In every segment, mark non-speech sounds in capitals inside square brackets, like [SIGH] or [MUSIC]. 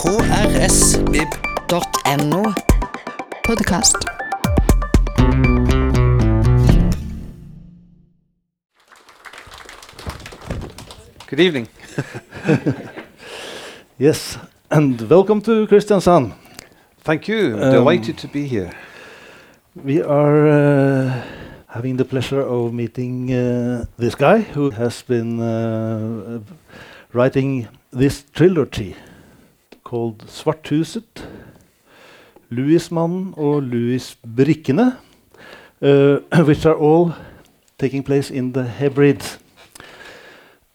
krsvib.no. Podkast. Good evening. [LAUGHS] Yes, and welcome to Kristiansand. Thank you. Um, Delighted to be here. We are uh, having the pleasure of meeting uh, this guy who has been uh, writing this trilogy called Svarthuset, Lewismannen og Louis Brikkene, uh, which are all taking place in the Hebrides.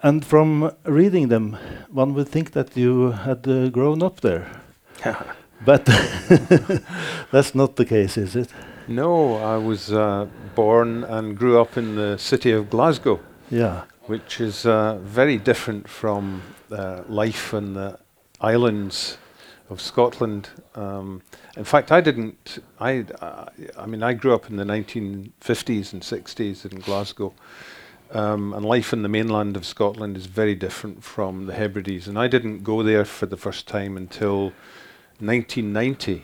And from reading them, one would think that you had uh, grown up there. [LAUGHS] But [LAUGHS] that's not the case, is it? no, I was uh, born and grew up in the city of Glasgow, Yeah. which is uh, very different from uh, life in the islands of Scotland. Um, in fact, I didn't. I, uh, I mean, I grew up in the 1950s and 60s in Glasgow. Um, and life in the mainland of Scotland is very different from the Hebrides. And I didn't go there for the first time until 1990,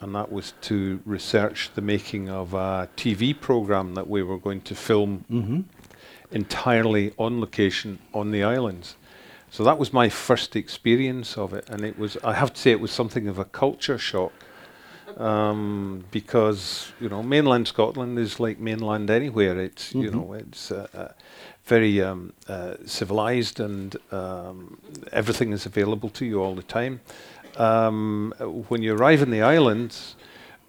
and that was to research the making of a TV program that we were going to film hmm entirely on location on the islands. So that was my first experience of it, and it was, I have to say, it was something of a culture shock. Um, because you know mainland Scotland is like mainland anywhere. It's you Mhm. know it's uh, uh, very um, uh, civilized and um, everything is available to you all the time. Um, when you arrive in the islands,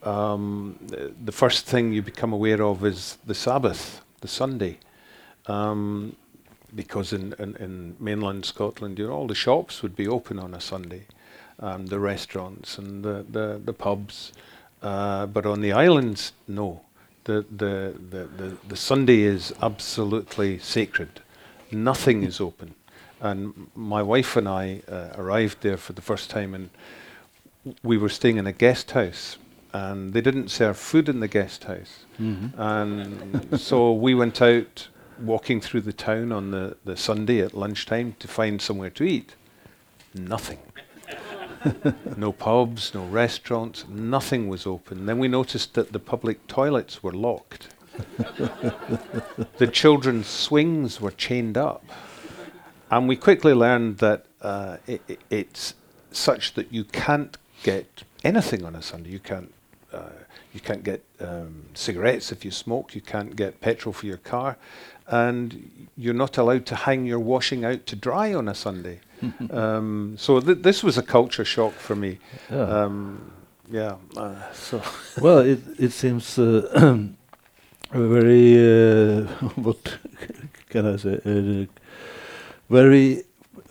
um, the, the first thing you become aware of is the Sabbath, the Sunday, um, because in, in, in mainland Scotland, you know, all the shops would be open on a Sunday, um, the restaurants and the the, the pubs, uh, but on the islands, no. The, the, the, the, the Sunday is absolutely sacred. Nothing is open. And my wife and I uh, arrived there for the first time, and we were staying in a guest house, and they didn't serve food in the guest house. hmm And so we went out walking through the town on the, the Sunday at lunchtime to find somewhere to eat. Nothing. [LAUGHS] no pubs, no restaurants, nothing was open. Then we noticed that the public toilets were locked. the children's swings were chained up. And we quickly learned that uh, i i- it's such that you can't get anything on a Sunday. You can't, uh, you can't get um, cigarettes if you smoke. You can't get petrol for your car, and you're not allowed to hang your washing out to dry on a Sunday. [LAUGHS] um, so th- this was a culture shock for me. Yeah. Um, yeah. Uh, so [LAUGHS] well, it it seems uh, [CLEARS THROAT] very uh, [LAUGHS] what can I say? Uh, very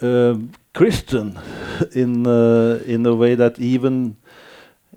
um, Christian in uh, in a way that even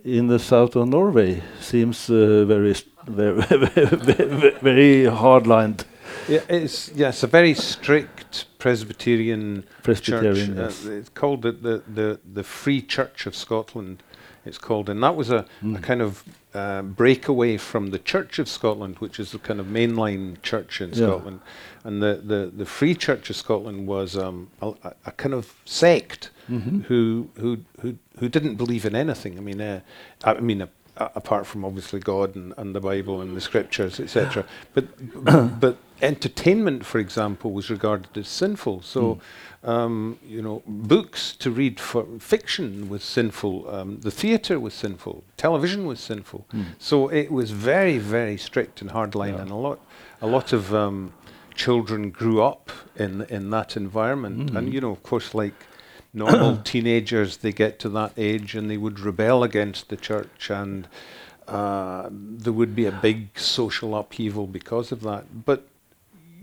in the south of Norway seems uh, very [LAUGHS] very very, hard-lined yeah, it's yeah, it's a very strict Presbyterian Presbyterian. church. yes. Uh, it's called the, the, the, the Free Church of Scotland. It's called, and that was a, a Mm. kind of uh, breakaway from the Church of Scotland, which is the kind of mainline church in Yeah. Scotland. And the, the, the Free Church of Scotland was um, a, a- a kind of sect Mhm. who, who who who didn't believe in anything. I mean, uh, I mean, uh, apart from obviously God and, and the Bible and the Scriptures, etc. [COUGHS] But but entertainment, for example, was regarded as sinful. So, um, you know, books to read for fiction was sinful. Um, the theatre was sinful. Television was sinful. Mm. So it was very very strict and hardline, Yeah. and a lot a lot of um, children grew up in in that environment. And Mhm. you know, of course, like normal [CLEARS THROAT] teenagers, they get to that age and they would rebel against the church, and uh, there would be a big social upheaval because of that. But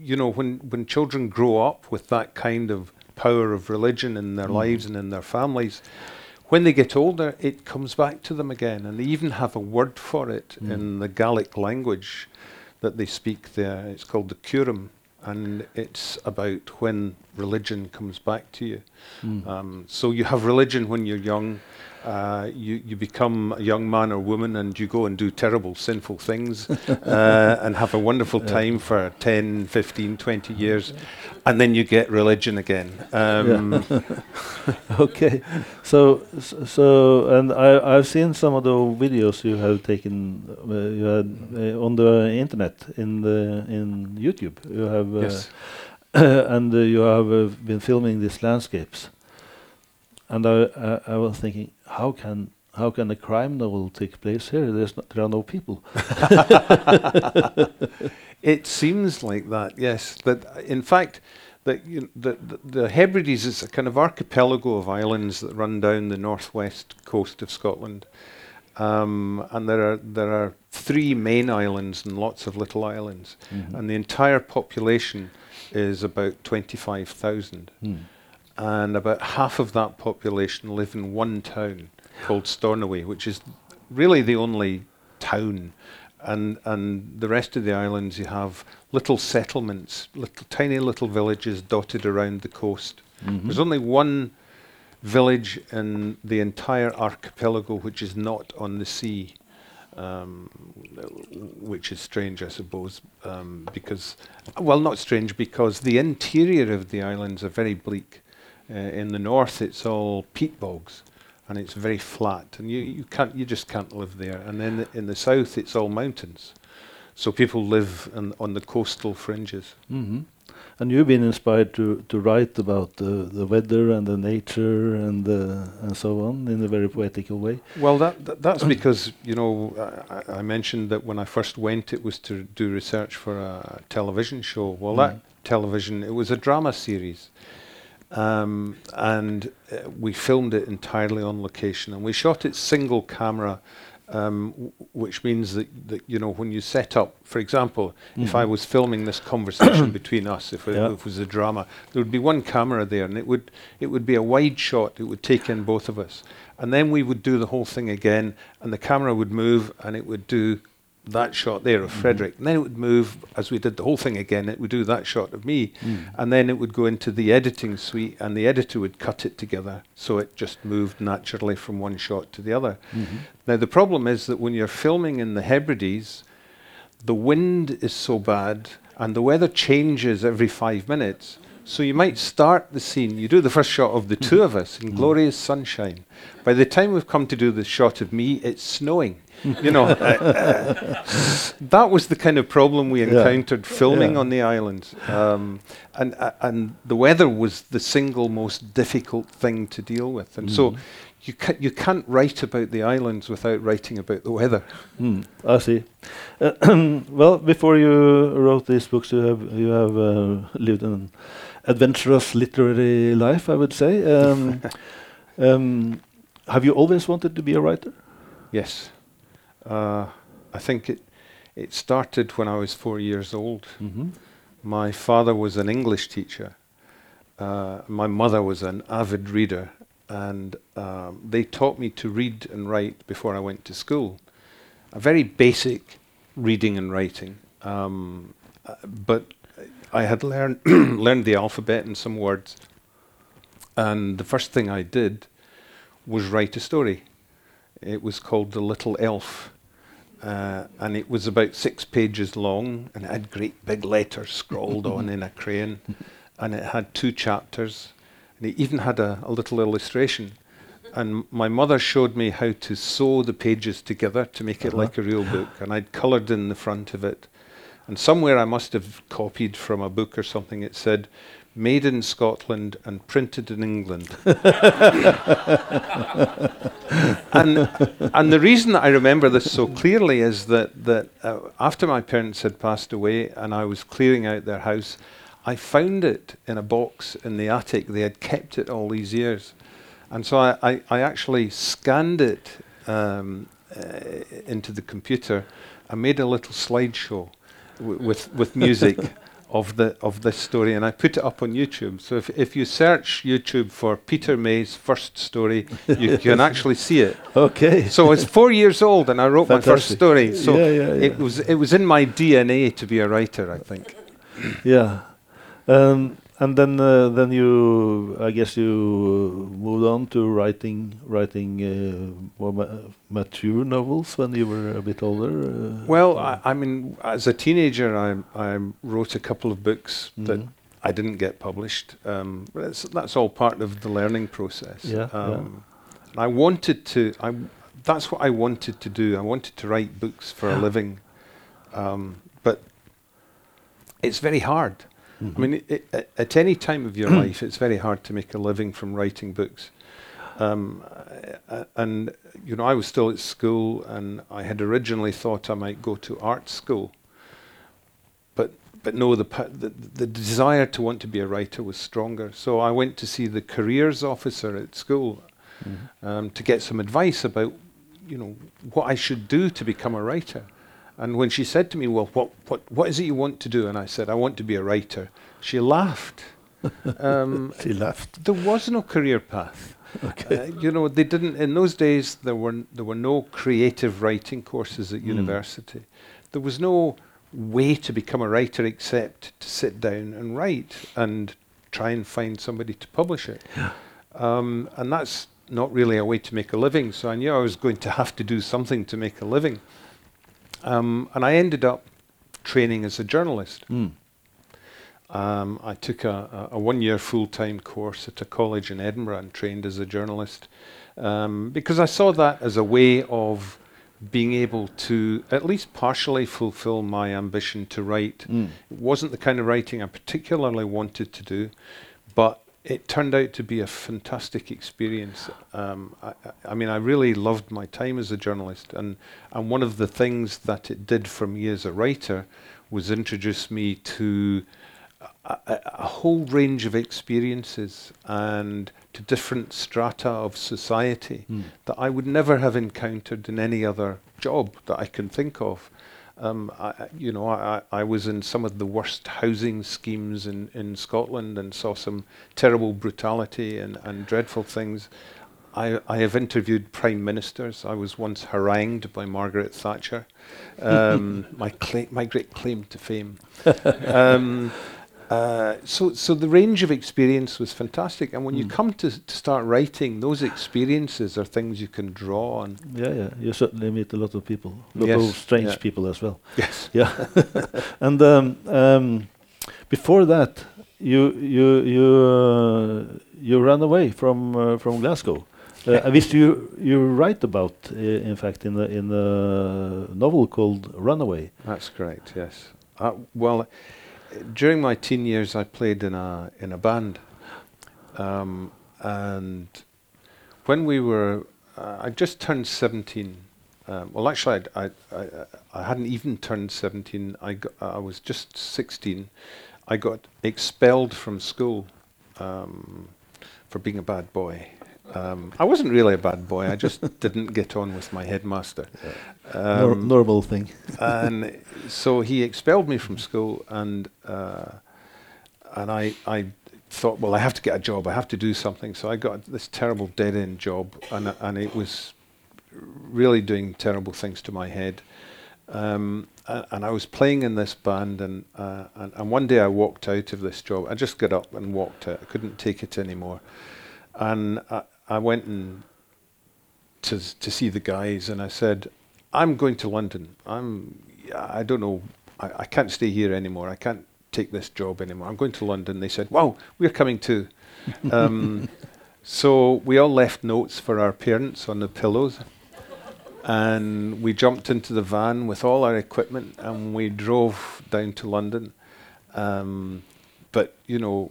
you know, when when children grow up with that kind of power of religion in their Mm. lives and in their families, when they get older, it comes back to them again, and they even have a word for it Mm. in the Gaelic language that they speak there. It's called the Cùram, and it's about when religion comes back to you. Mm. Um, so you have religion when you're young. Uh, you, you become a young man or woman and you go and do terrible, sinful things [LAUGHS] uh, and have a wonderful time for 10, 15, 20 years. And then you get religion again. Um, [LAUGHS] okay, so so and I I've seen some of the videos you have taken uh, you had uh, on the internet in the in YouTube. You have uh, Yes. [COUGHS] and uh, you have uh, been filming these landscapes. And I, I I was thinking, how can how can a crime novel take place here? There's no, there are no people. [LAUGHS] It seems like that, yes. That uh, in fact, that you know, the, the the Hebrides is a kind of archipelago of islands that run down the northwest coast of Scotland, um, and there are there are three main islands and lots of little islands, and the entire population is about twenty five thousand, Hmm. And about half of that population live in one town called Stornoway, which is really the only town. And, and the rest of the islands, you have little settlements, little tiny little villages dotted around the coast. There's only one village in the entire archipelago which is not on the sea, um, which is strange, I suppose, um, because, well, not strange, because the interior of the islands are very bleak. Uh, in the north, it's all peat bogs, and it's very flat, and you, you can't, you just can't live there. And then in the south, it's all mountains, so people live on, on the coastal fringes. hmm And you've been inspired to, to write about the, the weather and the nature and uh, and so on in a very poetical way. Well, that, that that's [CLEARS THROAT] because you know I, I- I mentioned that when I first went, it was to do research for a television show. Well, that television it was a drama series, um, and uh, we filmed it entirely on location, and we shot it single camera. Um, w- which means that, that you know when you set up, for example, if I was filming this conversation [COUGHS] between us, if it, if it was a drama, there would be one camera there, and it would it would be a wide shot. It would take in both of us, and then we would do the whole thing again, and the camera would move, and it would do that mm-hmm. shot there of mm-hmm. Frederick, and then it would move as we did the whole thing again. It would do that shot of me, mm. and then it would go into the editing suite, and the editor would cut it together so it just moved naturally from one shot to the other. Mm-hmm. Now the problem is that when you're filming in the Hebrides, the wind is so bad and the weather changes every five minutes. So you might start the scene, you do the first shot of the two of us in glorious sunshine. By the time we've come to do the shot of me, it's snowing. You know, uh, that was the kind of problem we Yeah. encountered filming Yeah. on the islands. Um, and, uh, and the weather was the single most difficult thing to deal with. And so you, ca- you can't write about the islands without writing about the weather. Hmm, I see. Uh, [CLEARS THROAT] well, before you wrote these books, you have you have uh, lived an adventurous literary life, I would say. Um, [LAUGHS] um, have you always wanted to be a writer? Yes. Uh, I think it, it started when I was four years old. Mm-hmm. My father was an English teacher. Uh, my mother was an avid reader, and um, they taught me to read and write before I went to school. A very basic reading and writing, um, uh, but I had learned [CLEARS THROAT] learned the alphabet and some words. And the first thing I did was write a story. It was called The Little Elf. Uh, and it was about six pages long and it had great big letters scrawled [LAUGHS] on in a crayon. And it had two chapters. And it even had a, a little illustration. And my mother showed me how to sew the pages together to make it Uh-huh. like a real book. And I'd coloured in the front of it. And somewhere I must have copied from a book or something. It said, made in Scotland and printed in England. [LAUGHS] and and the reason that I remember this so clearly is that that uh, after my parents had passed away and I was clearing out their house, I found it in a box in the attic. They had kept it all these years, and so I I, I actually scanned it um, uh, into the computer. I made a little slideshow w- with with music. [LAUGHS] Of the of this story, and I put it up on YouTube. So if if you search YouTube for Peter May's first story, you [LAUGHS] can actually see it. Okay. So I was four years old and I wrote my first story. So Yeah, yeah, it was it was in my DNA to be a writer, I think. yeah. Um, and then, uh, then you, I guess you uh, moved on to writing, writing uh, more ma mature novels when you were a bit older. Uh, Well, I, I mean, as a teenager, I, I wrote a couple of books that Mhm. I didn't get published. Um, but that's, that's all part of the learning process. Yeah, yeah. Um, and I wanted to. I that's what I wanted to do. I wanted to write books for a living, um, but it's very hard. I mean, i i at any time of your [CLEARS THROAT] life, it's very hard to make a living from writing books. Um, uh, and you know, I was still at school, and I had originally thought I might go to art school, but but no, the, pa- the the desire to want to be a writer was stronger. So I went to see the careers officer at school um, to get some advice about, you know, what I should do to become a writer. And when she said to me, "Well, what what what is it you want to do?" and I said, "I want to be a writer," she laughed. [LAUGHS] um, She left. there was no career path. [LAUGHS] Uh, you know, they didn't. In those days, there were there were no creative writing courses at Mm. university. There was no way to become a writer except to sit down and write and try and find somebody to publish it. Um, and that's not really a way to make a living. So I knew I was going to have to do something to make a living. Um, and I ended up training as a journalist. Mm. Um, I took a, a, one year full time course at a college in Edinburgh and trained as a journalist um, because I saw that as a way of being able to at least partially fulfill my ambition to write. Mm. It wasn't the kind of writing I particularly wanted to do, but it turned out to be a fantastic experience. Um, I, I- mean, I really loved my time as a journalist, and, and one of the things that it did for me as a writer was introduce me to a, a, a whole range of experiences and to different strata of society Mm. that I would never have encountered in any other job that I can think of. Um, I, you know, I, I I was in some of the worst housing schemes in, in Scotland and saw some terrible brutality and, and dreadful things. I, I have interviewed prime ministers. I was once harangued by Margaret Thatcher. Um, [LAUGHS] my, cla- my great claim to fame. um, uh, so, so the range of experience was fantastic. And when you Mm. come to, to start writing, those experiences are things you can draw on. Yeah, yeah. You certainly meet a lot of people, a lot Yes, of strange yeah. people as well. Yes. [LAUGHS] Yeah. [LAUGHS] and um, um, before that, you you you uh, you ran away from uh, from Glasgow. Uh, wish you you write about, uh, in fact, in the in the novel called Runaway. That's correct. Yes. Uh, well, during my teen years, I played in a in a band, um, and when we were, uh, I just turned seventeen. Um, well, actually, I, I I hadn't even turned seventeen. I got, I was just sixteen. I got expelled from school um, for being a bad boy. Um, I wasn't really a bad boy. I just [LAUGHS] didn't get on with my headmaster. Nor- Um, normal thing. and so he expelled me from school, and uh, and I I thought, well, I have to get a job. I have to do something. So I got this terrible dead end job, and and it was really doing terrible things to my head. Um, a- and I was playing in this band, and, uh, and and one day I walked out of this job. I just got up and walked out. I couldn't take it anymore, and I, I went and to to see the guys, and I said, "I'm going to London. I'm I don't know. I, I can't stay here anymore. I can't take this job anymore. I'm going to London." They said, "Wow, we're coming too." um, [LAUGHS] so we all left notes for our parents on the pillows, and we jumped into the van with all our equipment, and we drove down to London. Um, but you know,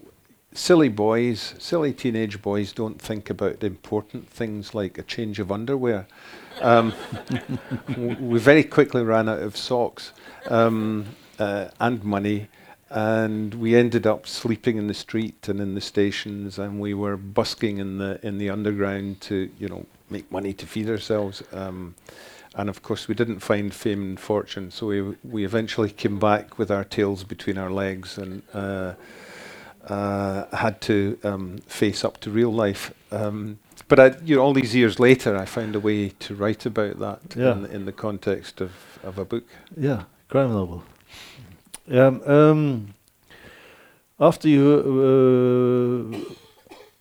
silly boys, silly teenage boys don't think about important things like a change of underwear. Um, [LAUGHS] we very quickly ran out of socks um, uh, and money, and we ended up sleeping in the street and in the stations, and we were busking in the in the underground to you know make money to feed ourselves. Um, and of course, we didn't find fame and fortune, so we we eventually came back with our tails between our legs and. Uh, uh, had to um, face up to real life. Um, but I, you know, all these years later, I found a way to write about that Yeah. in, in the context of, of a book. Yeah, crime novel. Um, um, After you uh,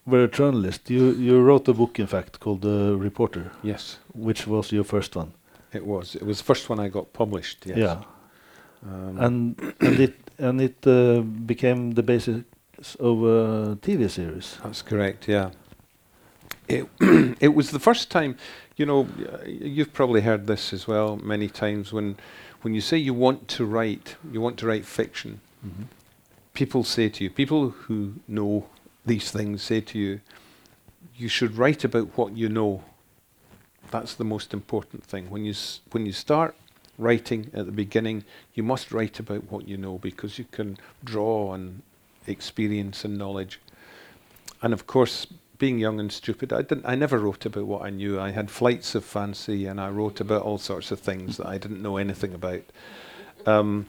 were a journalist, you, you wrote a book, in fact, called The Reporter, Yes, which was your first one. it was. It was the first one I got published. Yes. Yeah, Um, and and it and it uh, became the basis of a TV series. That's correct. Yeah. It [CLEARS THROAT] it was the first time, you know, you've probably heard this as well many times when when you say you want to write, you want to write fiction. Mm-hmm. People say to you, people who know these things say to you, you should write about what you know. That's the most important thing. When you s- when you start writing at the beginning, you must write about what you know because you can draw on experience and knowledge. And of course, being young and stupid, I didn't. I never wrote about what I knew. I had flights of fancy, and I wrote about all sorts of things that I didn't know anything about. Um,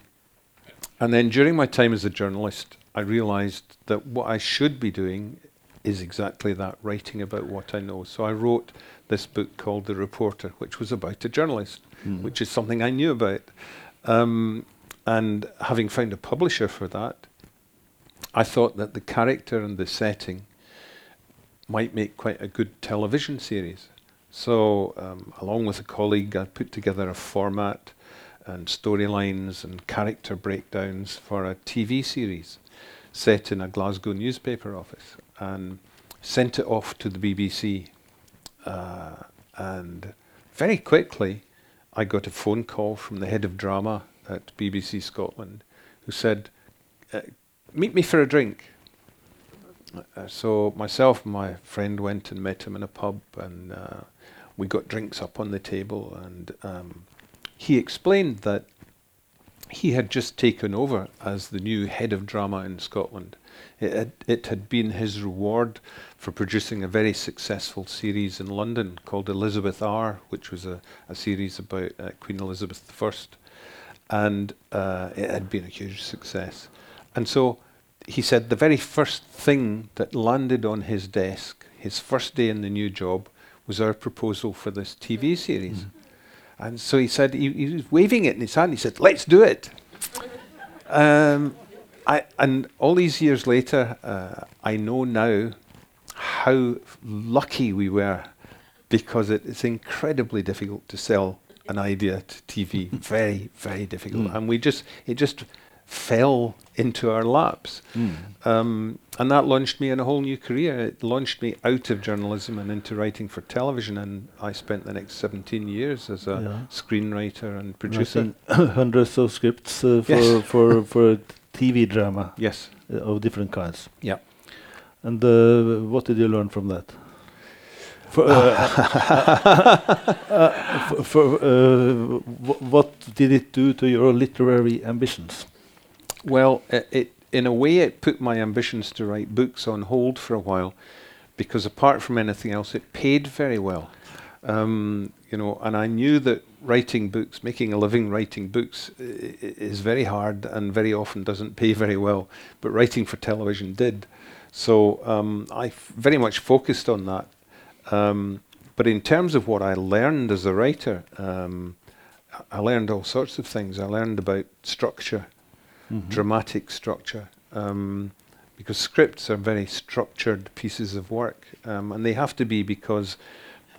and then during my time as a journalist, I realised that what I should be doing is exactly that, writing about what I know. So I wrote this book called The Reporter, which was about a journalist, which is something I knew about. Um, and having found a publisher for that, I thought that the character and the setting might make quite a good television series. So, um, along with a colleague, I put together a format and storylines and character breakdowns for a TV series set in a Glasgow newspaper office and sent it off to the BBC. Uh, and very quickly, I got a phone call from the head of drama at BBC Scotland who said, uh, Meet me for a drink. Uh, so myself and my friend went and met him in a pub, and uh, we got drinks up on the table. And um, he explained that he had just taken over as the new head of drama in Scotland. It had, it had been his reward for producing a very successful series in London called Elizabeth R, which was a, a series about uh, Queen Elizabeth I. And uh, it had been a huge success. And so he said the very first thing that landed on his desk, his first day in the new job, was our proposal for this TV series. And so he said, he, he was waving it in his hand. He said, let's do it. Um, I, and all these years later, uh, I know now how lucky we were because it, it's incredibly difficult to sell an idea to TV. [LAUGHS] very, very difficult. And we just, it just fell into our laps. Um, and that launched me in a whole new career. It launched me out of journalism and into writing for television. And I spent the next 17 years as a Yeah. screenwriter and producer. [COUGHS] Hundreds of scripts uh, for, Yes. [LAUGHS] for, for TV drama Yes. uh, of different kinds. Yeah. And uh, what did you learn from that? For, uh, [LAUGHS] uh, for, uh, wh- what did it do to your literary ambitions? Well, it, it in a way it put my ambitions to write books on hold for a while, because apart from anything else, it paid very well. Um, you know, and I knew that writing books, making a living writing books, i- is very hard and very often doesn't pay very well. But writing for television did, so um, I f- very much focused on that. Um, but in terms of what I learned as a writer, um, I learned all sorts of things. I learned about structure dramatic structure, um, because scripts are very structured pieces of work, um, and they have to be because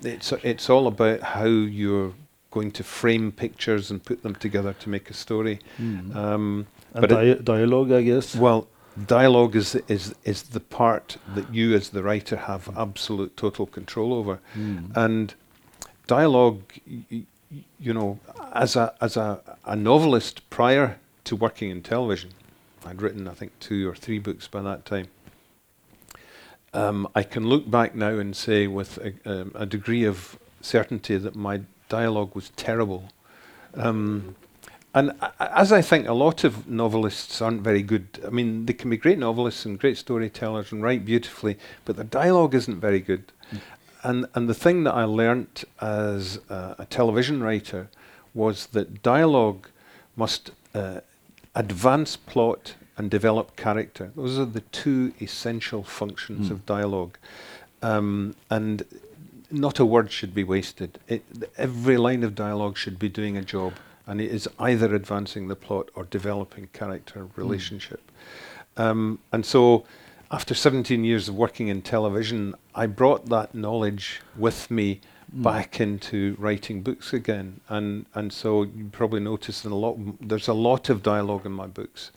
it's it's all about how you're going to frame pictures and put them together to make a story. Um, And but dia- dialogue, I guess. well, dialogue is is is the part that you as the writer have absolute total control over, and dialogue. Y- y- you know, as a as a, a novelist prior to working in television, I'd written I think two or three books by that time. Um, I can look back now and say with a, um, a degree of certainty that my dialogue was terrible. Um, and a- as I think a lot of novelists aren't very good. I mean, they can be great novelists and great storytellers and write beautifully, but their dialogue isn't very good. And and the thing that I learnt as a, a television writer was that dialogue must uh, advance plot and develop character. Those are the two essential functions of dialogue. Um, and not a word should be wasted. It, every line of dialogue should be doing a job, and it is either advancing the plot or developing character relationship. Um, and so, after 17 years of working in television, I brought that knowledge with me Mm. back into writing books again. And and so you probably noticed in a lot. There's a lot of dialogue in my books,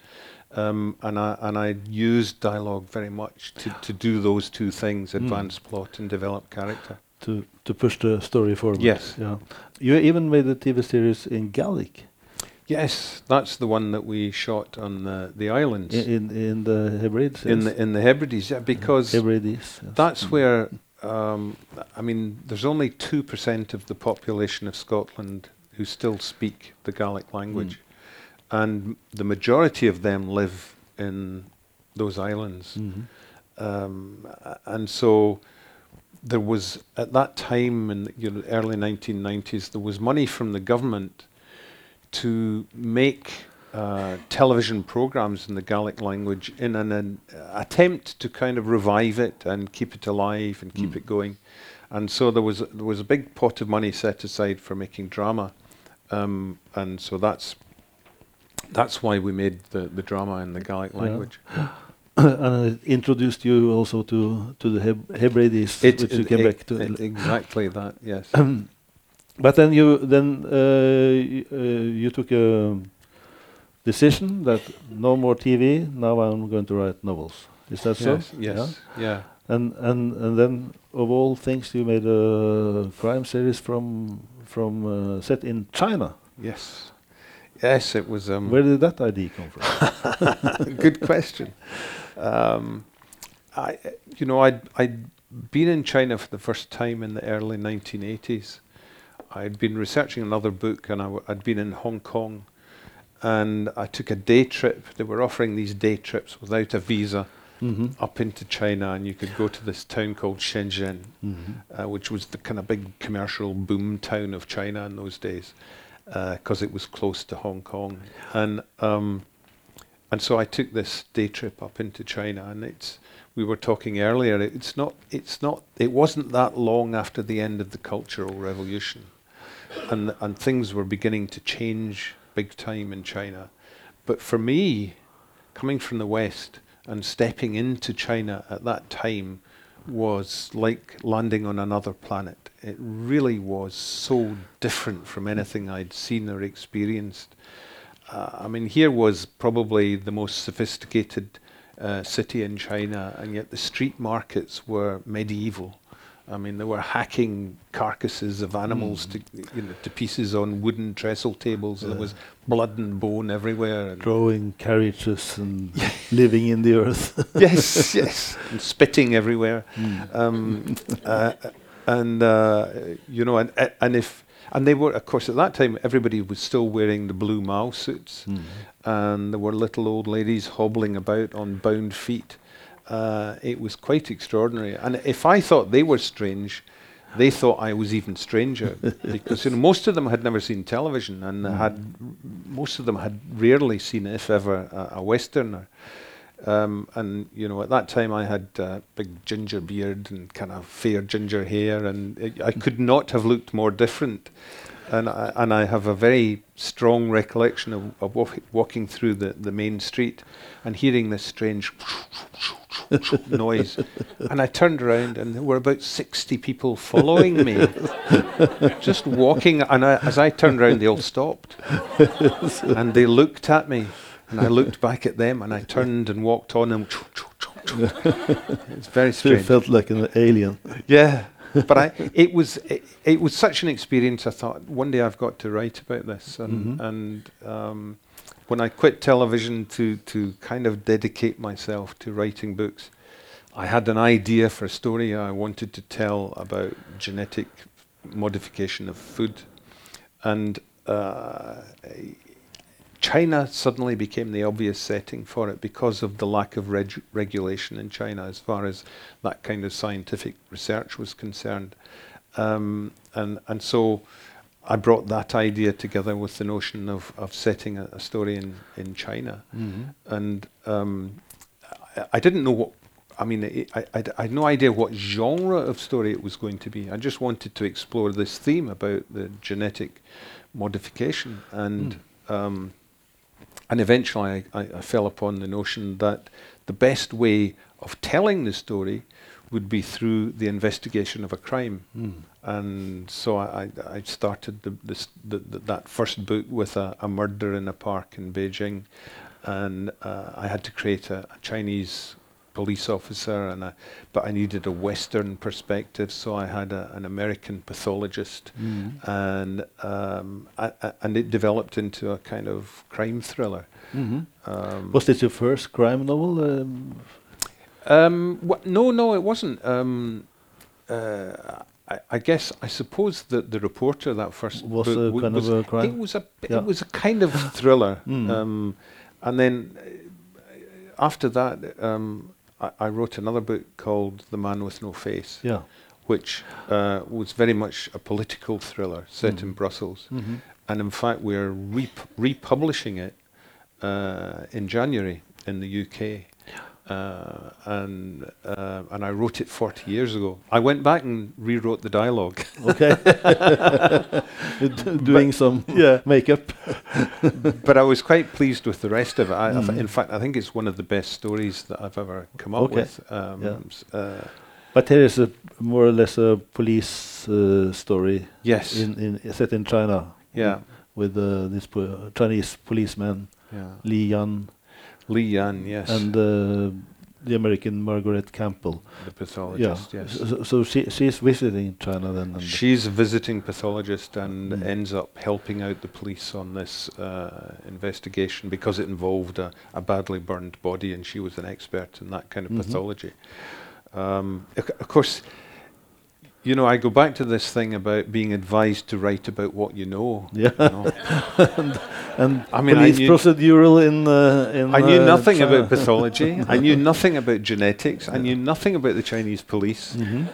um, and I and I use dialogue very much to, to do those two things: Mm. advance plot and develop character. to to push the story forward. Yes. Yeah. You even made a TV series in Gaelic Yes, that's the one that we shot on the the islands in in, in the Hebrides. in the in the Hebrides. Yeah, because Hebrides. yes. That's Mm. where, um, I mean, there's only 2% of the population of Scotland who still speak the Gaelic language. And the majority of them live in those islands. Mhm. Um, and so there was, at that time in the you know, early 1990s, there was money from the government to make uh, television programs in the Gaelic language in an, an attempt to kind of revive it and keep it alive and keep Mm. it going. And so there was there was a big pot of money set aside for making drama, um, and so that's that's why we made the, the drama in the Gaelic Yeah. language. [COUGHS] and it introduced you also to to the Heb- Hebrides, which you came back to. exactly that. Yes. [COUGHS] but then you then uh, uh, you took a decision that no more TV. Now I'm going to write novels. Is that so? yes. Yes. Yeah. And and and then of all things, you made a crime series from from uh, set in China. Yes. Yes. It was. Um, Where did that idea come from? [LAUGHS] Good question. Um, I, you know, I'd, I'd been in China for the first time in the early 1980s. I'd been researching another book and i w- I'd been in Hong Kong and I took a day trip. They were offering these day trips without a visa hmm up into China and you could go to this town called Shenzhen, hmm uh, which was the kind of big commercial boom town of China in those days, because it was close to Hong Kong, and um, and so I took this day trip up into China, and it's we were talking earlier. It's not it's not it wasn't that long after the end of the Cultural Revolution, and and things were beginning to change big time in China, but for me, coming from the West and stepping into China at that time was like landing on another planet. It really was so different from anything I'd seen or experienced. Uh, I mean, here was probably the most sophisticated uh, city in China, and yet the street markets were medieval. I mean, they were hacking carcasses of animals to, you know, to pieces on wooden trestle tables. There was blood and bone everywhere. And Drawing carriages and [LAUGHS] living in the earth. [LAUGHS] yes, yes, and spitting everywhere. Um, uh, and uh, you know, and uh, and if and they were, of course, at that time, everybody was still wearing the blue Mao suits, Mm. and there were little old ladies hobbling about on bound feet. Uh, it was quite extraordinary. And if I thought they were strange, they thought I was even stranger [LAUGHS] because you know most of them had never seen television and had most of them had rarely seen, if ever, a, a westerner. Um, and you know, at that time I had uh, big ginger beard and kind of fair ginger hair, and it, I could not have looked more different. And I, and I have a very strong recollection of, of walk, walking through the, the main street and hearing this strange [LAUGHS] noise. And I turned around, and there were about 60 people following me, [LAUGHS] just walking. And I, as I turned around, they all stopped. [LAUGHS] and they looked at me, and I looked back at them, and I turned and walked on, and it's very So strange. felt like an alien. Yeah, but I it was it, it was such an experience. I thought one day I've got to write about this, and Mhm. and um, when I quit television to to kind of dedicate myself to writing books, I had an idea for a story I wanted to tell about genetic modification of food, and. Uh, China suddenly became the obvious setting for it because of the lack of reg- regulation in China as far as that kind of scientific research was concerned. Um, and, and so I brought that idea together with the notion of, of setting a, a story in, in China. And um, I, I didn't know what, I mean, it, I, I, I had no idea what genre of story it was going to be. I just wanted to explore this theme about the genetic modification. And um, and eventually I, I, I fell upon the notion that the best way of telling the story would be through the investigation of a crime. Mm. And so I, I, I started the, this, the, the, that first book with a, a murder in a park in Beijing, and uh, I had to create a, a Chinese police officer, and I, but I needed a Western perspective, so I had a, an American pathologist, Mm. and um, I, I, and it developed into a kind of crime thriller. Mhm. Um, Was this your first crime novel? Um, Um, no, no, it wasn't. Um, uh, I, I guess I suppose that the reporter that first Was a kind of a crime? It was a Yeah. it was a kind of thriller. [LAUGHS] Mm. Um, and then uh, after that, um, I, I wrote another book called The Man with No Face, yeah. which uh, was very much a political thriller set in Mm. Brussels. Mhm. And in fact, we're rep- republishing it uh, in January in the UK. Uh, and uh, and I wrote it 40 years ago. I went back and rewrote the dialogue. Okay. [LAUGHS] [LAUGHS] Doing some yeah. makeup. [LAUGHS] but I was quite pleased with the rest of it. I, I Mm. in fact, I think it's one of the best stories that I've ever come up Okay. with. Um, Yeah. uh, But here is a more or less a police uh, story yes. in, in set in China. yeah. With uh, this po- Chinese policeman Yeah. Li Yan Li Yan, yes. and uh, the American Margaret Campbell. the pathologist, yeah. yes. So, so she she's visiting China then. And She's a visiting pathologist and Mm. ends up helping out the police on this uh, investigation because it involved a, a badly burned body, and she was an expert in that kind of Mhm. pathology. Um, of course, you know, I go back to this thing about being advised to write about what you know. Yeah. you know. [LAUGHS] and I mean, I knew- procedural in uh, in. I knew nothing China. about pathology. [LAUGHS] I knew nothing about genetics. I knew nothing about the Chinese police. Mhm.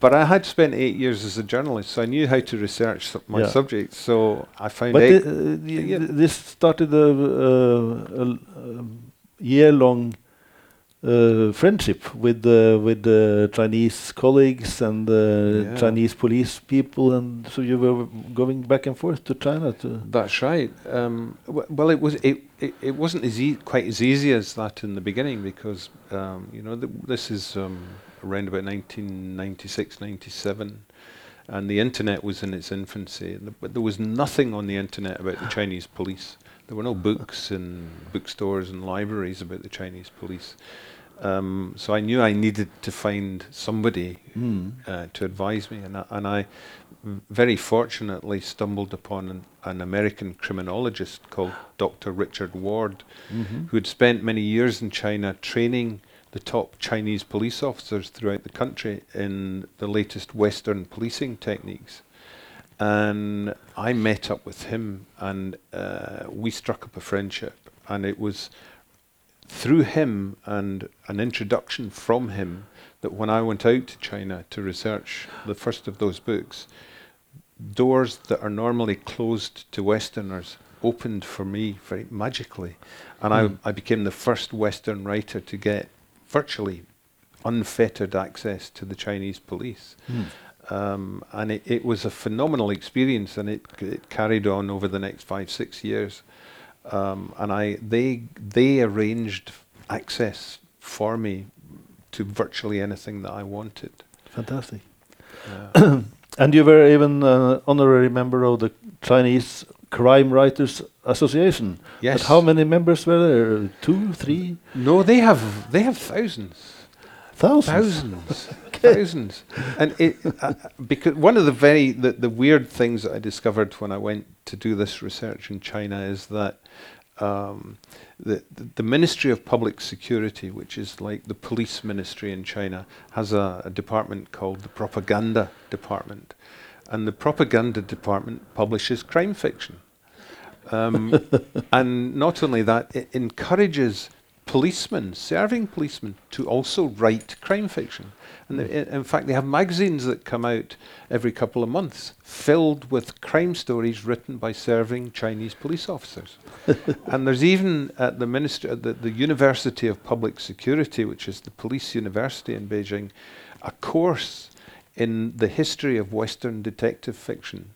But I had spent eight years as a journalist, so I knew how to research su- my Yeah. subjects. So I found But uh, yeah. th- this started a, uh, a, year-long uh, friendship with the with the Chinese colleagues and the Yeah. Chinese police people, and so you were going back and forth to China to. That's right. Um, well, it was it, it, it wasn't as e- quite as easy as that in the beginning because um, you know th- this is um, around about 1996, 97, and the internet was in its infancy. But there was nothing on the internet about the Chinese police. There were no books in bookstores and libraries about the Chinese police. Um, so I knew I needed to find somebody Mm. uh, to advise me, and I, and I very fortunately stumbled upon an, an American criminologist called Dr. Richard Ward, Mhm. who had spent many years in China training the top Chinese police officers throughout the country in the latest Western policing techniques. And I met up with him, and uh, we struck up a friendship, and it was through him and an introduction from him that when I went out to China to research the first of those books, doors that are normally closed to Westerners opened for me very magically. And Hmm. I, I became the first Western writer to get virtually unfettered access to the Chinese police. Mm. Um, and it, it was a phenomenal experience, and it, it carried on over the next five, six years. Um, and I, they, they arranged access for me to virtually anything that I wanted. Fantastic. Uh, [COUGHS] And you were even uh, honorary member of the Chinese Crime Writers Association. yes. But how many members were there? Two, three, No, they have they have thousands. thousands. thousands, thousands, and it uh, because one of the very the, the weird things that I discovered when I went to do this research in China is that um, the, the the Ministry of Public Security, which is like the police ministry in China, has a, a department called the Propaganda Department, and the Propaganda Department publishes crime fiction. Um, [LAUGHS] and not only that, it encourages policemen, serving policemen, to also write crime fiction. And they- in fact, they have magazines that come out every couple of months filled with crime stories written by serving Chinese police officers. [LAUGHS] and there's even at the minister, at the, the University of Public Security, which is the police university in Beijing, a course in the history of Western detective fiction.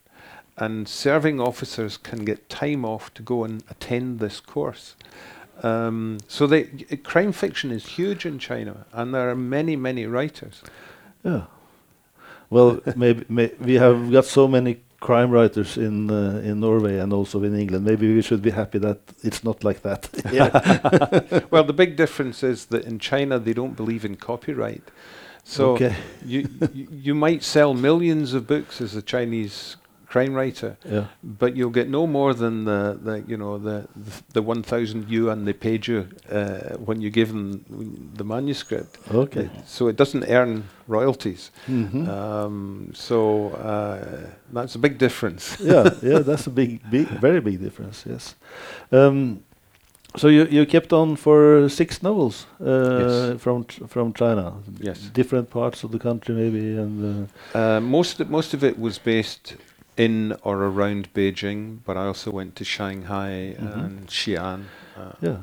and serving officers can get time off to go and attend this course. Um, so they, crime fiction is huge in China, and there are many, many writers. Yeah. Well, [LAUGHS] maybe may, we have got so many crime writers in uh, in Norway and also in England. Maybe we should be happy that it's not like that. [LAUGHS] [LAUGHS] well, the big difference is that in China they don't believe in copyright. So Okay. you, you you might sell millions of books as a Chinese crime writer, yeah. but you'll get no more than the, the you know the the, the one thousand yuan they paid you uh, when you give them the manuscript. Okay. So it doesn't earn royalties. Mhm. Um, so uh, that's a big difference. [LAUGHS] yeah, yeah, that's a big, big, very big difference. Yes. Um, so you you kept on for six novels uh, Yes. from Ch- from China. Yes. Different parts of the country, maybe, and uh, Uh, most of, most of it was based in or around Beijing, but I also went to Shanghai Mhm. and Xi'an. Uh, yeah.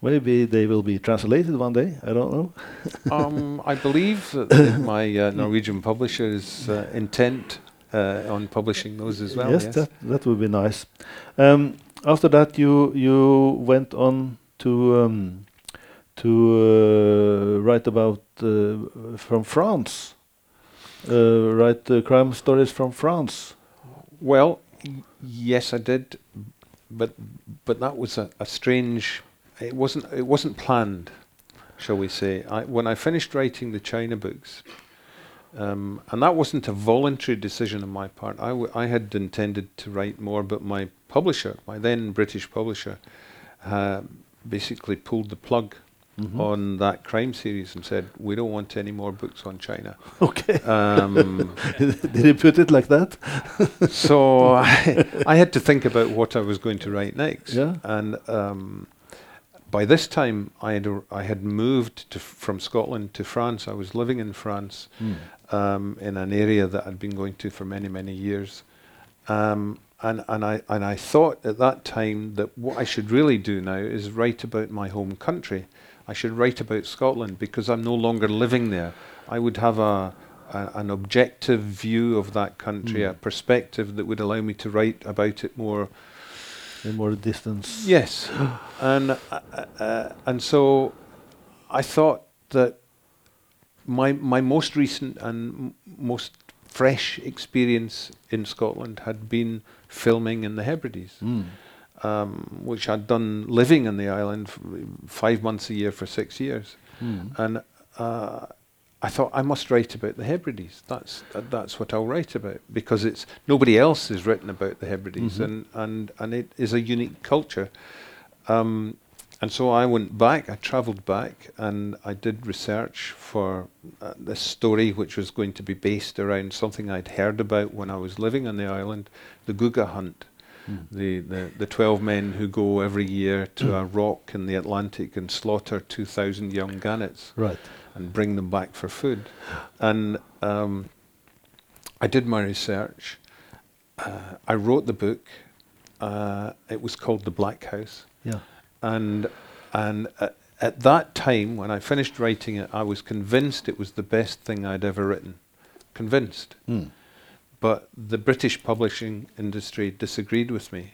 Maybe they will be translated one day. I don't know. [LAUGHS] um, I believe [COUGHS] my uh, Norwegian publisher is uh, intent uh, on publishing those as well. yes, Yes, that that would be nice. Um, after that, you you went on to um, to uh, write about uh, from France. Uh, write uh, crime stories from France. Well, yes, I did, but but that was a, a strange. It wasn't it wasn't planned, shall we say? I, when I finished writing the China books, um, and that wasn't a voluntary decision on my part. I, I had intended to write more, but my publisher, my then British publisher, uh, basically pulled the plug Mhm. on that crime series and said, "We don't want any more books on China." [LAUGHS] Okay. Um, [LAUGHS] Did he put it like that? [LAUGHS] so I, I had to think about what I was going to write next. Yeah. And um, by this time, I had ar- I had moved to, f- from Scotland to France. I was living in France um, in an area that I'd been going to for many many years. Um, and, and I and I thought at that time that what I should really do now is write about my home country. I should write about Scotland because I'm no longer living there. I would have a, a an objective view of that country, Mm. a perspective that would allow me to write about it more In more distance. Yes, [GASPS] and uh, uh, and so I thought that my my most recent and m- most fresh experience in Scotland had been filming in the Hebrides, Mm. Um, which I'd done living in the island five months a year for six years, Mm. and uh, I thought I must write about the Hebrides. That's that, that's what I'll write about because it's nobody else has written about the Hebrides, Mhm. and and and it is a unique culture. Um, and so I went back. I travelled back, and I did research for uh, this story, which was going to be based around something I'd heard about when I was living on the island, the Guga hunt Mm. the, the, the 12 men who go every year to a rock in the Atlantic and slaughter 2,000 young gannets Right. and bring them back for food. And um, I did my research. Uh, I wrote the book. Uh, it was called The Black House. Yeah. And, and uh, at that time, when I finished writing it, I was convinced it was the best thing I'd ever written. Convinced Mm. But the British publishing industry disagreed with me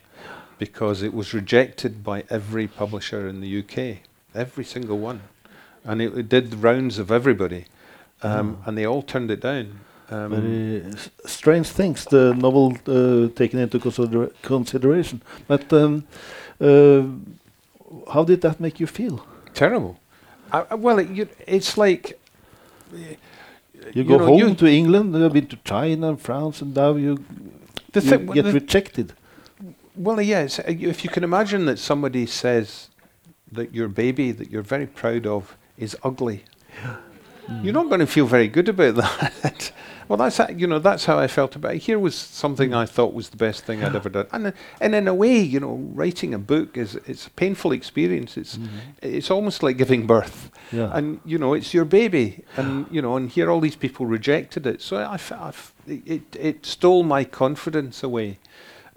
because it was rejected by every publisher in the UK, every single one, and it, it did the rounds of everybody, um, Ah. and they all turned it down. Um, Very strange things the novel uh, taken into consider consideration. But um, uh, how did that make you feel? terrible. I, I- well, it, you, it's like You, go know, home you- to England, you have been to China and France, and now you, The you thing- get rejected. Well, yes. uh, you- If you can imagine that somebody says that your baby that you're very proud of is ugly, [GASPS] you're not going to feel very good about [LAUGHS] that. Well, that's you know that's how I felt about it. Here was something I thought was the best thing I'd ever done, and and in a way, you know, writing a book is it's a painful experience. It's it's almost like giving birth, Yeah. and you know it's your baby, and you know, and here all these people rejected it. So I, f- I f- it it stole my confidence away.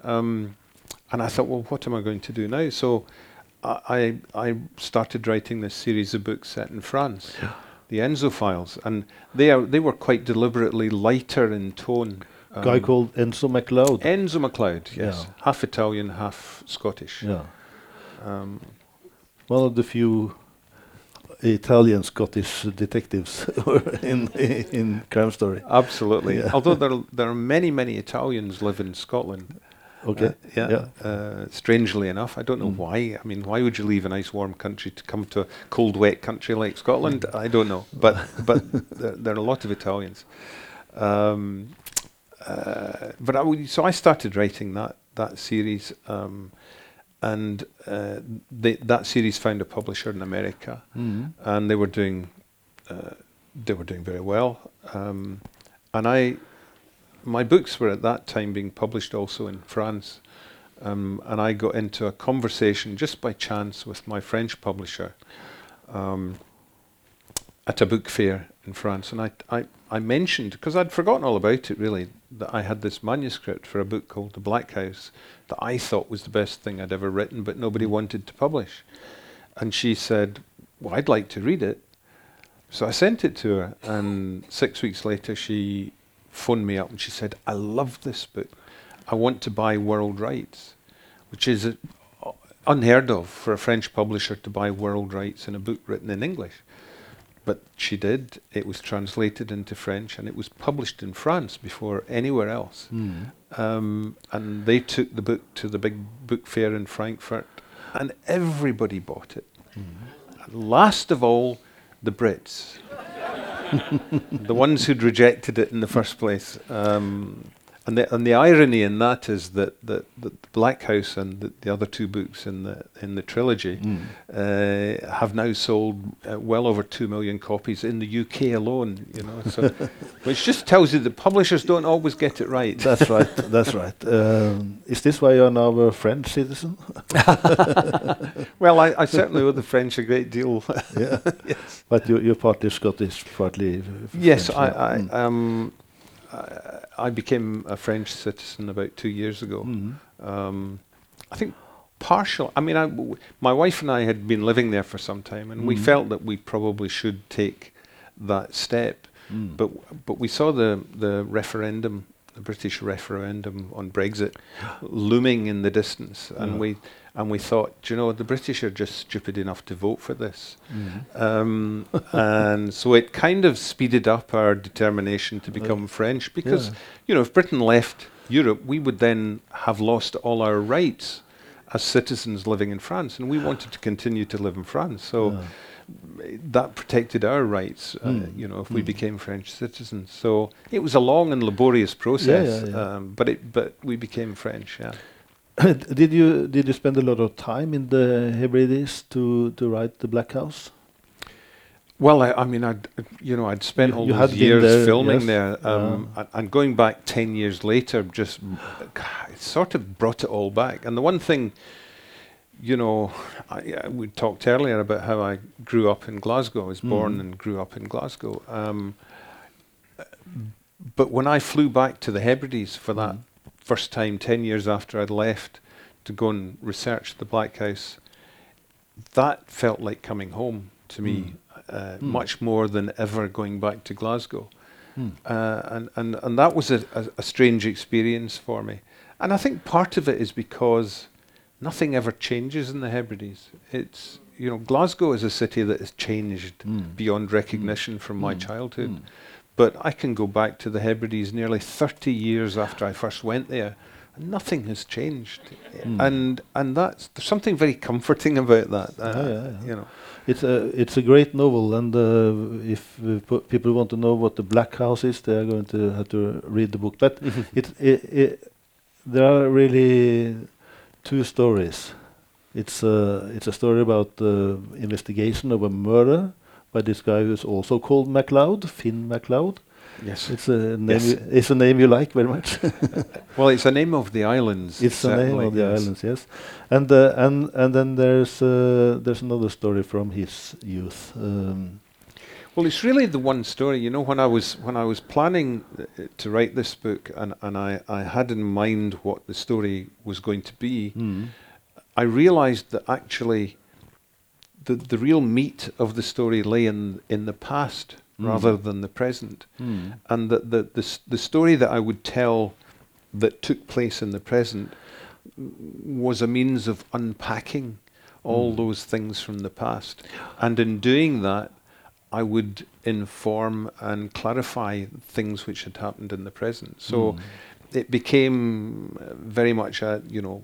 Um, and I thought, well, what am I going to do now? So I, I, I started writing this series of books set in France, the Enzo Files, and they are they were quite deliberately lighter in tone guy Um, called Enzo MacLeod. Enzo MacLeod, yes, Yeah. half Italian, half Scottish. yeah, Um, one of the few Italian Scottish detectives [LAUGHS] in in crime story. absolutely. Yeah. Although there are, [LAUGHS] there are many many Italians live in Scotland. Okay, Uh, yeah. yeah. Uh, strangely enough, I don't know Mm. why. I mean, why would you leave a nice warm country to come to a cold, wet country like Scotland? I don't know, but [LAUGHS] but there, there are a lot of Italians. Um, uh, but I would, so I started writing that that series, um, and uh, they, that series found a publisher in America, Mhm. and they were doing uh, they were doing very well. Um, and I, my books were at that time being published also in France, um, and I got into a conversation just by chance with my French publisher um, at a book fair in France, and I I, I mentioned because I'd forgotten all about it really that I had this manuscript for a book called The Black House that I thought was the best thing I'd ever written, but nobody wanted to publish, and she said, "Well, I'd like to read it." So I sent it to her, and six weeks later, she phoned me up and she said, I love this book. I want to buy world rights, which is unheard of for a French publisher to buy world rights in a book written in English. But she did. It was translated into French and it was published in France before anywhere else. Mhm. Um, and they took the book to the big book fair in Frankfurt, and everybody bought it. And last of all, the Brits, [LAUGHS] the ones who'd rejected it in the first place. Um, and the, and the irony in that is that, that, that the Black House and the, the other two books in the in the trilogy Mm. uh, have now sold uh, well over two million copies in the UK alone. You know, so [LAUGHS] which just tells you the publishers don't always get it right. That's right. That's [LAUGHS] right. Um, is this why you are now a French citizen? [LAUGHS] Well, I, I certainly owe the French a great deal. yeah. Yes. But you, you're partly Scottish, partly. yes, French, I, yeah. I, um, I, I became a French citizen about two years ago. Mhm. Um, I think partial. I mean, I w my wife and I had been living there for some time, and we Mhm. felt that we probably should take that step. Mm. But but we saw the the referendum, the British referendum on Brexit, looming in the distance, and Yeah. we and we thought, "Do you know, the British are just stupid enough to vote for this. Mhm. Um, [LAUGHS] and so it kind of speeded up our determination to become French because, yeah. you know, if Britain left Europe, we would then have lost all our rights as citizens living in France, and we [SIGHS] wanted to continue to live in France. So Yeah. that protected our rights, uh, Mm. you know, if we Mm. became French citizens. So it was a long and laborious process, yeah, yeah. Um, but it but we became French. Yeah. [COUGHS] did you did you spend a lot of time in the Hebrides to to write the Black House? Well, I, I mean, I'd you know I'd spent You- all you those years there, filming yes. there, um, and, and going back ten years later, just it sort of brought it all back. And the one thing, you know, I, I, we talked earlier about how I grew up in Glasgow. I was born Mhm. and grew up in Glasgow. Um, but when I flew back to the Hebrides for that Mhm. First time, ten years after I'd left, to go and research the Black House, that felt like coming home to me, uh, Mm. much more than ever going back to Glasgow. Mm. Uh, and, and, and that was a, a, a strange experience for me. And I think part of it is because nothing ever changes in the Hebrides. It's, you know, Glasgow is a city that has changed Mm. beyond recognition from my childhood. But I can go back to the Hebrides nearly 30 years after I first went there, and nothing has changed. Mm. And and that's there's something very comforting about that. Uh, Yeah, yeah, yeah. You know, It's a it's a great novel, and uh, if uh, people want to know what the Black House is, they are going to have to read the book. But [LAUGHS] it, it, it there are really two stories. It's a it's a story about the investigation of a murder by this guy who's also called MacLeod, Fin MacLeod. yes. It's a name. Yes. You, it's a name you like very much. [LAUGHS] Well, it's the name of the islands. it's the name of the yes. islands, yes. And uh, and and then there's uh, there's another story from his youth. Um, Well, it's really the one story. You know, when I was when I was planning uh, to write this book, and and I I had in mind what the story was going to be, mm, I realized that actually the the real meat of the story lay in in the past rather than the present. Mm. And the, the, the, the story that I would tell that took place in the present was a means of unpacking all Mm. those things from the past. And in doing that, I would inform and clarify things which had happened in the present. So Mm. it became very much a, you know,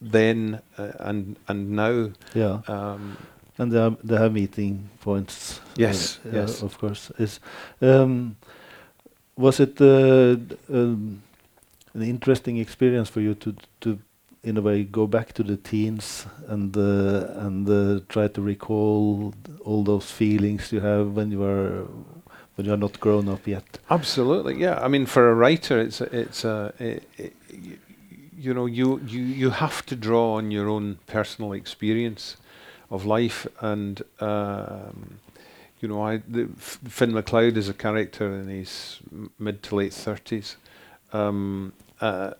then uh, and and now. Yeah. Um, And they have, they have meeting points. Yes, uh, yes. Of course. Is um, was it uh, um, an interesting experience for you to to in a way go back to the teens and uh, and uh, try to recall all those feelings you have when you are when you are not grown up yet? Absolutely, yeah. I mean, for a writer, it's a, it's a, i i y- you know you, you you have to draw on your own personal experience of life, and um, you know, I the, Fin McLeod is a character in his m- mid to late thirties. Um, uh,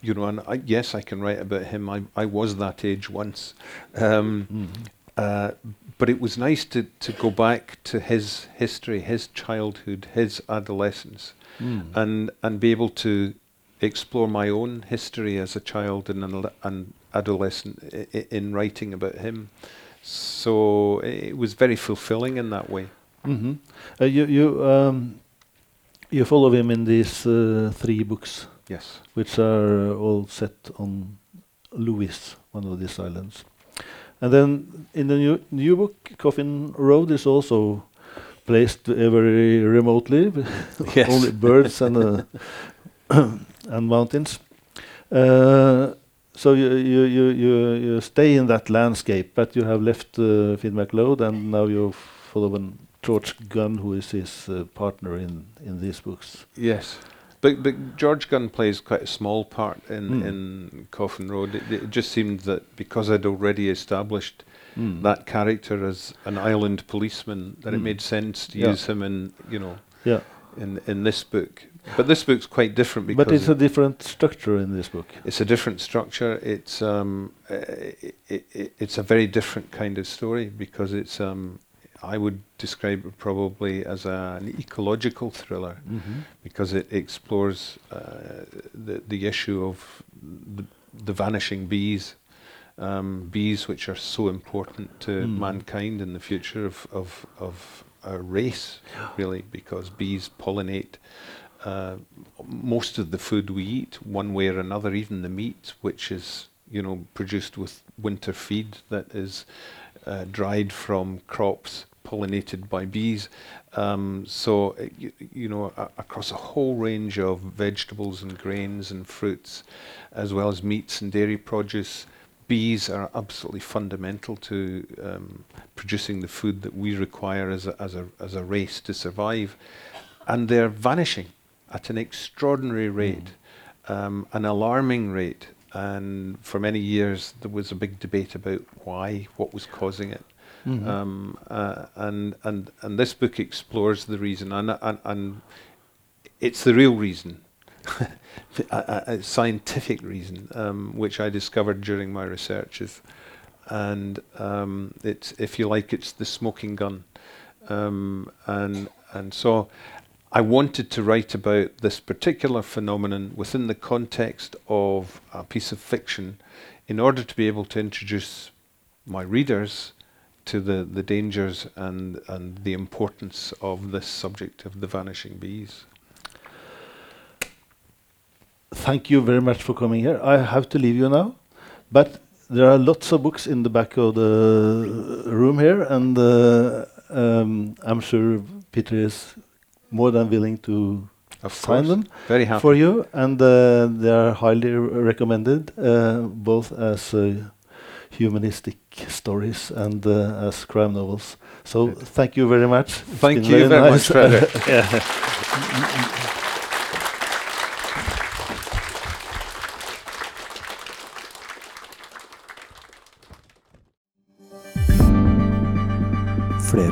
you know, and I, yes, I can write about him. I I was that age once. Um, uh, but it was nice to, to go back to his history, his childhood, his adolescence, Mm. and and be able to explore my own history as a child and an, an adolescent i- i- in writing about him. So it was very fulfilling in that way. hmm Uh, you you um, you follow him in these uh, three books, Yes. which are uh, all set on Lewis, one of these islands. And then in the new, new book, Coffin Road is also placed very remotely, [LAUGHS] Yes. [LAUGHS] only birds and uh, [LAUGHS] and mountains. Uh, so you, you you you stay in that landscape, but you have left uh, Fin McLeod, and now you follow an George Gunn, who is his uh, partner in in these books. Yes. But but George Gunn plays quite a small part in, Mm. in Coffin Road. It, it just seemed that because I'd already established Mm. that character as an island policeman that it Mm. made sense to Yeah. use him in you know yeah, in in this book. But this book's quite different because but it's a different structure in this book. it's a different structure. It's um it, it, it's a very different kind of story because it's um I would describe it probably as a, an ecological thriller Mm-hmm. because it explores uh, the the issue of the, the vanishing bees, um, bees which are so important to Mm. mankind in the future of of of our race, really, because bees pollinate. Uh, most of the food we eat, one way or another, even the meat, which is you know produced with winter feed that is uh, dried from crops pollinated by bees. Um, so, uh, you, you know, across a whole range of vegetables and grains and fruits, as well as meats and dairy produce, bees are absolutely fundamental to um, producing the food that we require as a, as a, as a race to survive. And they're vanishing at an extraordinary rate, um, an alarming rate. And for many years, there was a big debate about why, what was causing it. Mhm. Um, uh, and and and this book explores the reason, and and, and it's the real reason, [LAUGHS] a, a, a scientific reason, um, which I discovered during my researches, and um, it's if you like, it's the smoking gun, um, and and so. I wanted to write about this particular phenomenon within the context of a piece of fiction in order to be able to introduce my readers to the, the dangers and, and the importance of this subject of the vanishing bees. Thank you very much for coming here. I have to leave you now, but there are lots of books in the back of the room here, and uh, um, I'm sure Peter is more than willing to Of course. them Very happy. for you, and uh, they are highly recommended, uh, both as uh, humanistic stories and uh, as crime novels. So Good. thank you very much. Thank you very nice. much, Frederick. Yeah. [LAUGHS] [LAUGHS]